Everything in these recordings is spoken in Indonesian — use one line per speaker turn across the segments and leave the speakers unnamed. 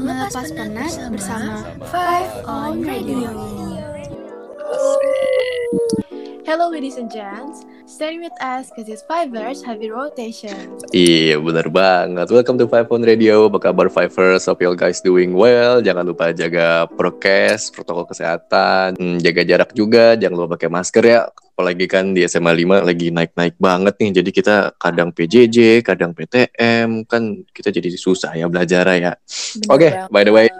Ngelepas penat bersama Five on Radio. Hello ladies and gents, stay with us cause it's Fivers heavy rotation.
Iya bener banget. Welcome to Five on Radio. Apa kabar Fivers? Hope you guys doing well. Jangan lupa jaga prokes Protokol kesehatan hmm, Jaga jarak juga. Jangan lupa pakai masker ya. Apalagi kan di SMA 5 lagi naik-naik banget nih. Jadi kita kadang PJJ Kadang PTM Kan kita jadi susah ya belajar ya. Oke okay, by the way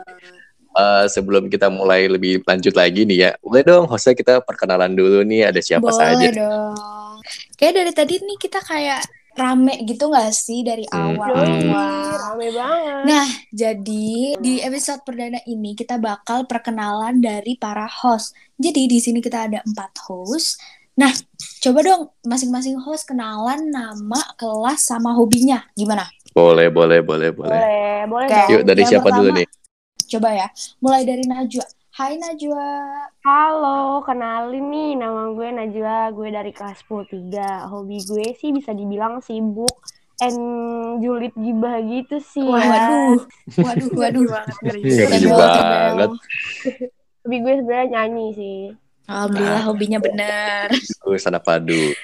uh, sebelum kita mulai lebih lanjut lagi nih ya, boleh dong hostnya kita perkenalan dulu nih ada siapa
Boleh
saja.
Boleh dong. Kayak dari tadi nih kita kayak rame gitu gak sih dari
Hmm.
awal
Hmm.
Rame banget.
Nah, jadi di episode perdana ini kita bakal perkenalan dari para host. Jadi di sini kita ada empat host. Nah, coba dong masing-masing host kenalan nama, kelas, sama hobinya. Gimana?
Boleh, boleh, boleh, boleh.
boleh, boleh.
Yuk dari siapa dulu nih?
Coba ya. Mulai dari Najwa. Hai Najwa.
Halo, kenalin nih nama gue Najwa, gue dari kelas 10 Hobi gue sih bisa dibilang sibuk and julid gibah gitu sih ya.
Waduh. Waduh, waduh.
Ngeri banget.
Hobi gue sebenarnya nyanyi sih.
Alhamdulillah hobinya benar.
Gue sana padu.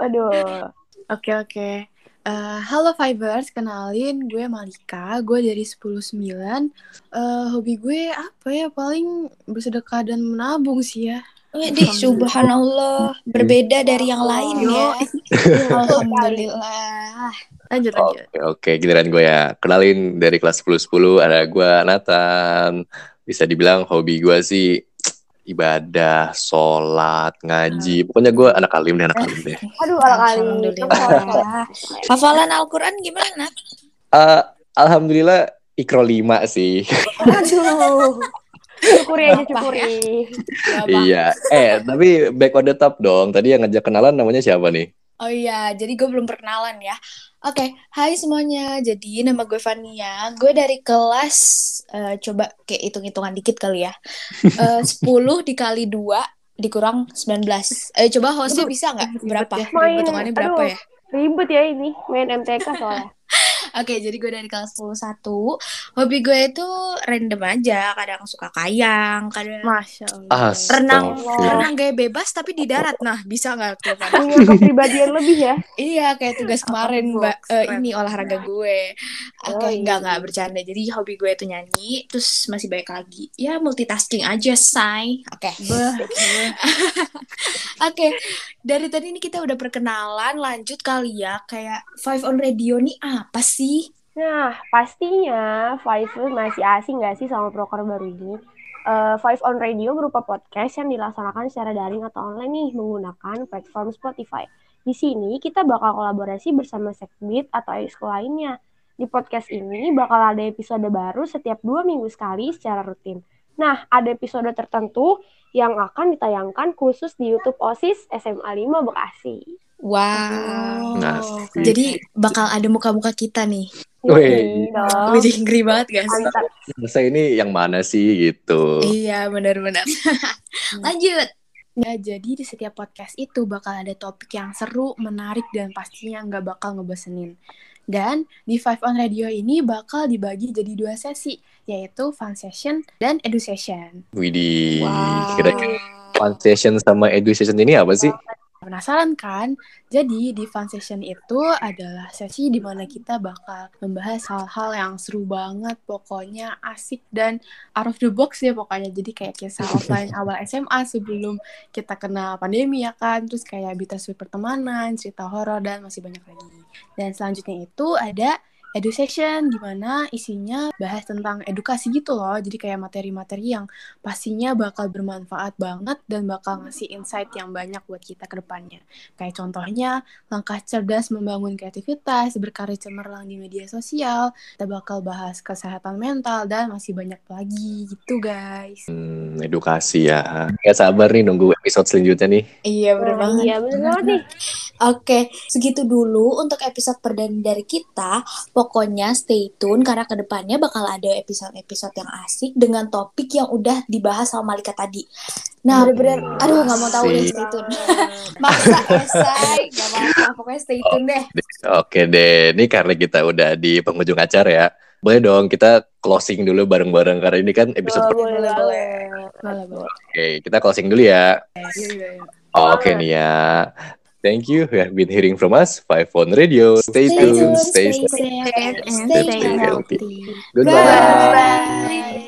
Aduh.
Oke oke. Eh, halo Fibers, kenalin gue Malika, gue dari 109. Eh hobi gue apa ya? Paling bersedekah dan menabung sih ya.
Widih, subhanallah. Berbeda dari yang lain ya. Alhamdulillah.
Lanjut lanjut.
Oke, oke, giliran gue ya. Kenalin dari kelas 10-10 ada gue Nathan. Bisa dibilang hobi gue sih ibadah, sholat, ngaji. Pokoknya gue anak alim deh, anak alim deh.
Aduh, ala kali.
Alhamdulillah. Hafalan Al-Quran gimana?
Eh, Alhamdulillah ikro 5 sih.
Aduh. Syukuri aja,
Apa
syukuri.
iya. Eh, tapi back on the top dong. Tadi yang ngajak kenalan namanya siapa nih?
Oh iya, jadi gue belum perkenalan ya. Oke, hai semuanya. Jadi nama gue Vania. Gue dari kelas, eh, coba kayak hitung-hitungan dikit kali ya. Eh 10 dikali 2 dikurang 19. Eh coba hostnya bisa nggak? Berapa?
ya.
Main,
Hitungannya berapa
aduh.
ya?
Ribet ya ini, main MTK soalnya.
Oke, jadi gue dari kelas 10 1. Hobi gue itu random aja. Kadang suka kayang, kadang
Masya Allah.
Ah,
renang, renang gaya bebas tapi di darat. Nah, bisa nggak tuh?
Punya kepribadian lebih ya.
Iya, kayak tugas kemarin, Mbak.
keren.
ini olahraga gue. Oke,
Oh, iya.
enggak enggak bercanda. Jadi hobi gue itu nyanyi, terus masih banyak lagi. Ya multitasking aja, say. Oke. Oke. Dari tadi ini kita udah perkenalan, lanjut kali ya. Kayak Five on Radio nih apa sih?
Nah, pastinya Five masih asing nggak sih sama proker baru ini? Eh, Five on Radio berupa podcast yang dilaksanakan secara daring atau online nih menggunakan platform Spotify. Di sini kita bakal kolaborasi bersama Sekbit atau ekskul lainnya. Di podcast ini bakal ada episode baru setiap dua minggu sekali secara rutin. Nah, ada episode tertentu yang akan ditayangkan khusus di YouTube OSIS SMA 5 Bekasi.
Wow.
Asik.
Jadi bakal ada muka-muka kita nih.
Wih.
Wih, ngeri banget gak sih?
Masa ini yang mana sih gitu?
Iya, benar-benar. Lanjut.
Ya, jadi di setiap podcast itu bakal ada topik yang seru, menarik, dan pastinya nggak bakal ngebosenin. Dan di Five on Radio ini bakal dibagi jadi dua sesi, yaitu fun session dan edu session.
Widih,
Wow.
kira-kira fun session sama edu session ini apa sih?
Penasaran kan? Jadi di fun session itu adalah sesi di mana kita bakal membahas hal-hal yang seru banget, pokoknya asik dan out of the box ya pokoknya. Jadi kayak kisah offline awal SMA sebelum kita kena pandemi ya kan, terus kayak bittersweet pertemanan, cerita horor dan masih banyak lagi. Dan selanjutnya itu ada edu session di mana isinya bahas tentang edukasi gitu loh. Jadi kayak materi-materi yang pastinya bakal bermanfaat banget dan bakal ngasih insight yang banyak buat kita ke depannya. Kayak contohnya langkah cerdas membangun kreativitas, berkarya cemerlang di media sosial, kita bakal bahas kesehatan mental dan masih banyak lagi gitu guys.
Hmm, edukasi ya. Gak sabar nih nunggu episode selanjutnya nih.
Iya, bener
Nah,
banget.
Iya, bener banget nih.
Oke, segitu dulu untuk episode perdana dari kita. Pokoknya stay tune karena ke depannya bakal ada episode-episode yang asik dengan topik yang udah dibahas sama Malika tadi. Nah,
Bener-bener.
aduh nggak mau tahu deh, stay tune. Maksa esai, nggak apa-apa. Pokoknya stay tune deh.
Oke deh, ini karena kita udah di penghujung acara ya. Boleh dong kita closing dulu bareng-bareng karena ini kan episode
Oh,
per-
boleh
boleh,
banget.
Boleh, boleh.
Oke, kita closing dulu ya. Oke nih ya. Thank you. You have been hearing from us, Five Phone Radio. Stay, tuned, stay,
stay
safe,
and
stay
stay
healthy.
healthy. Goodbye.
Bye.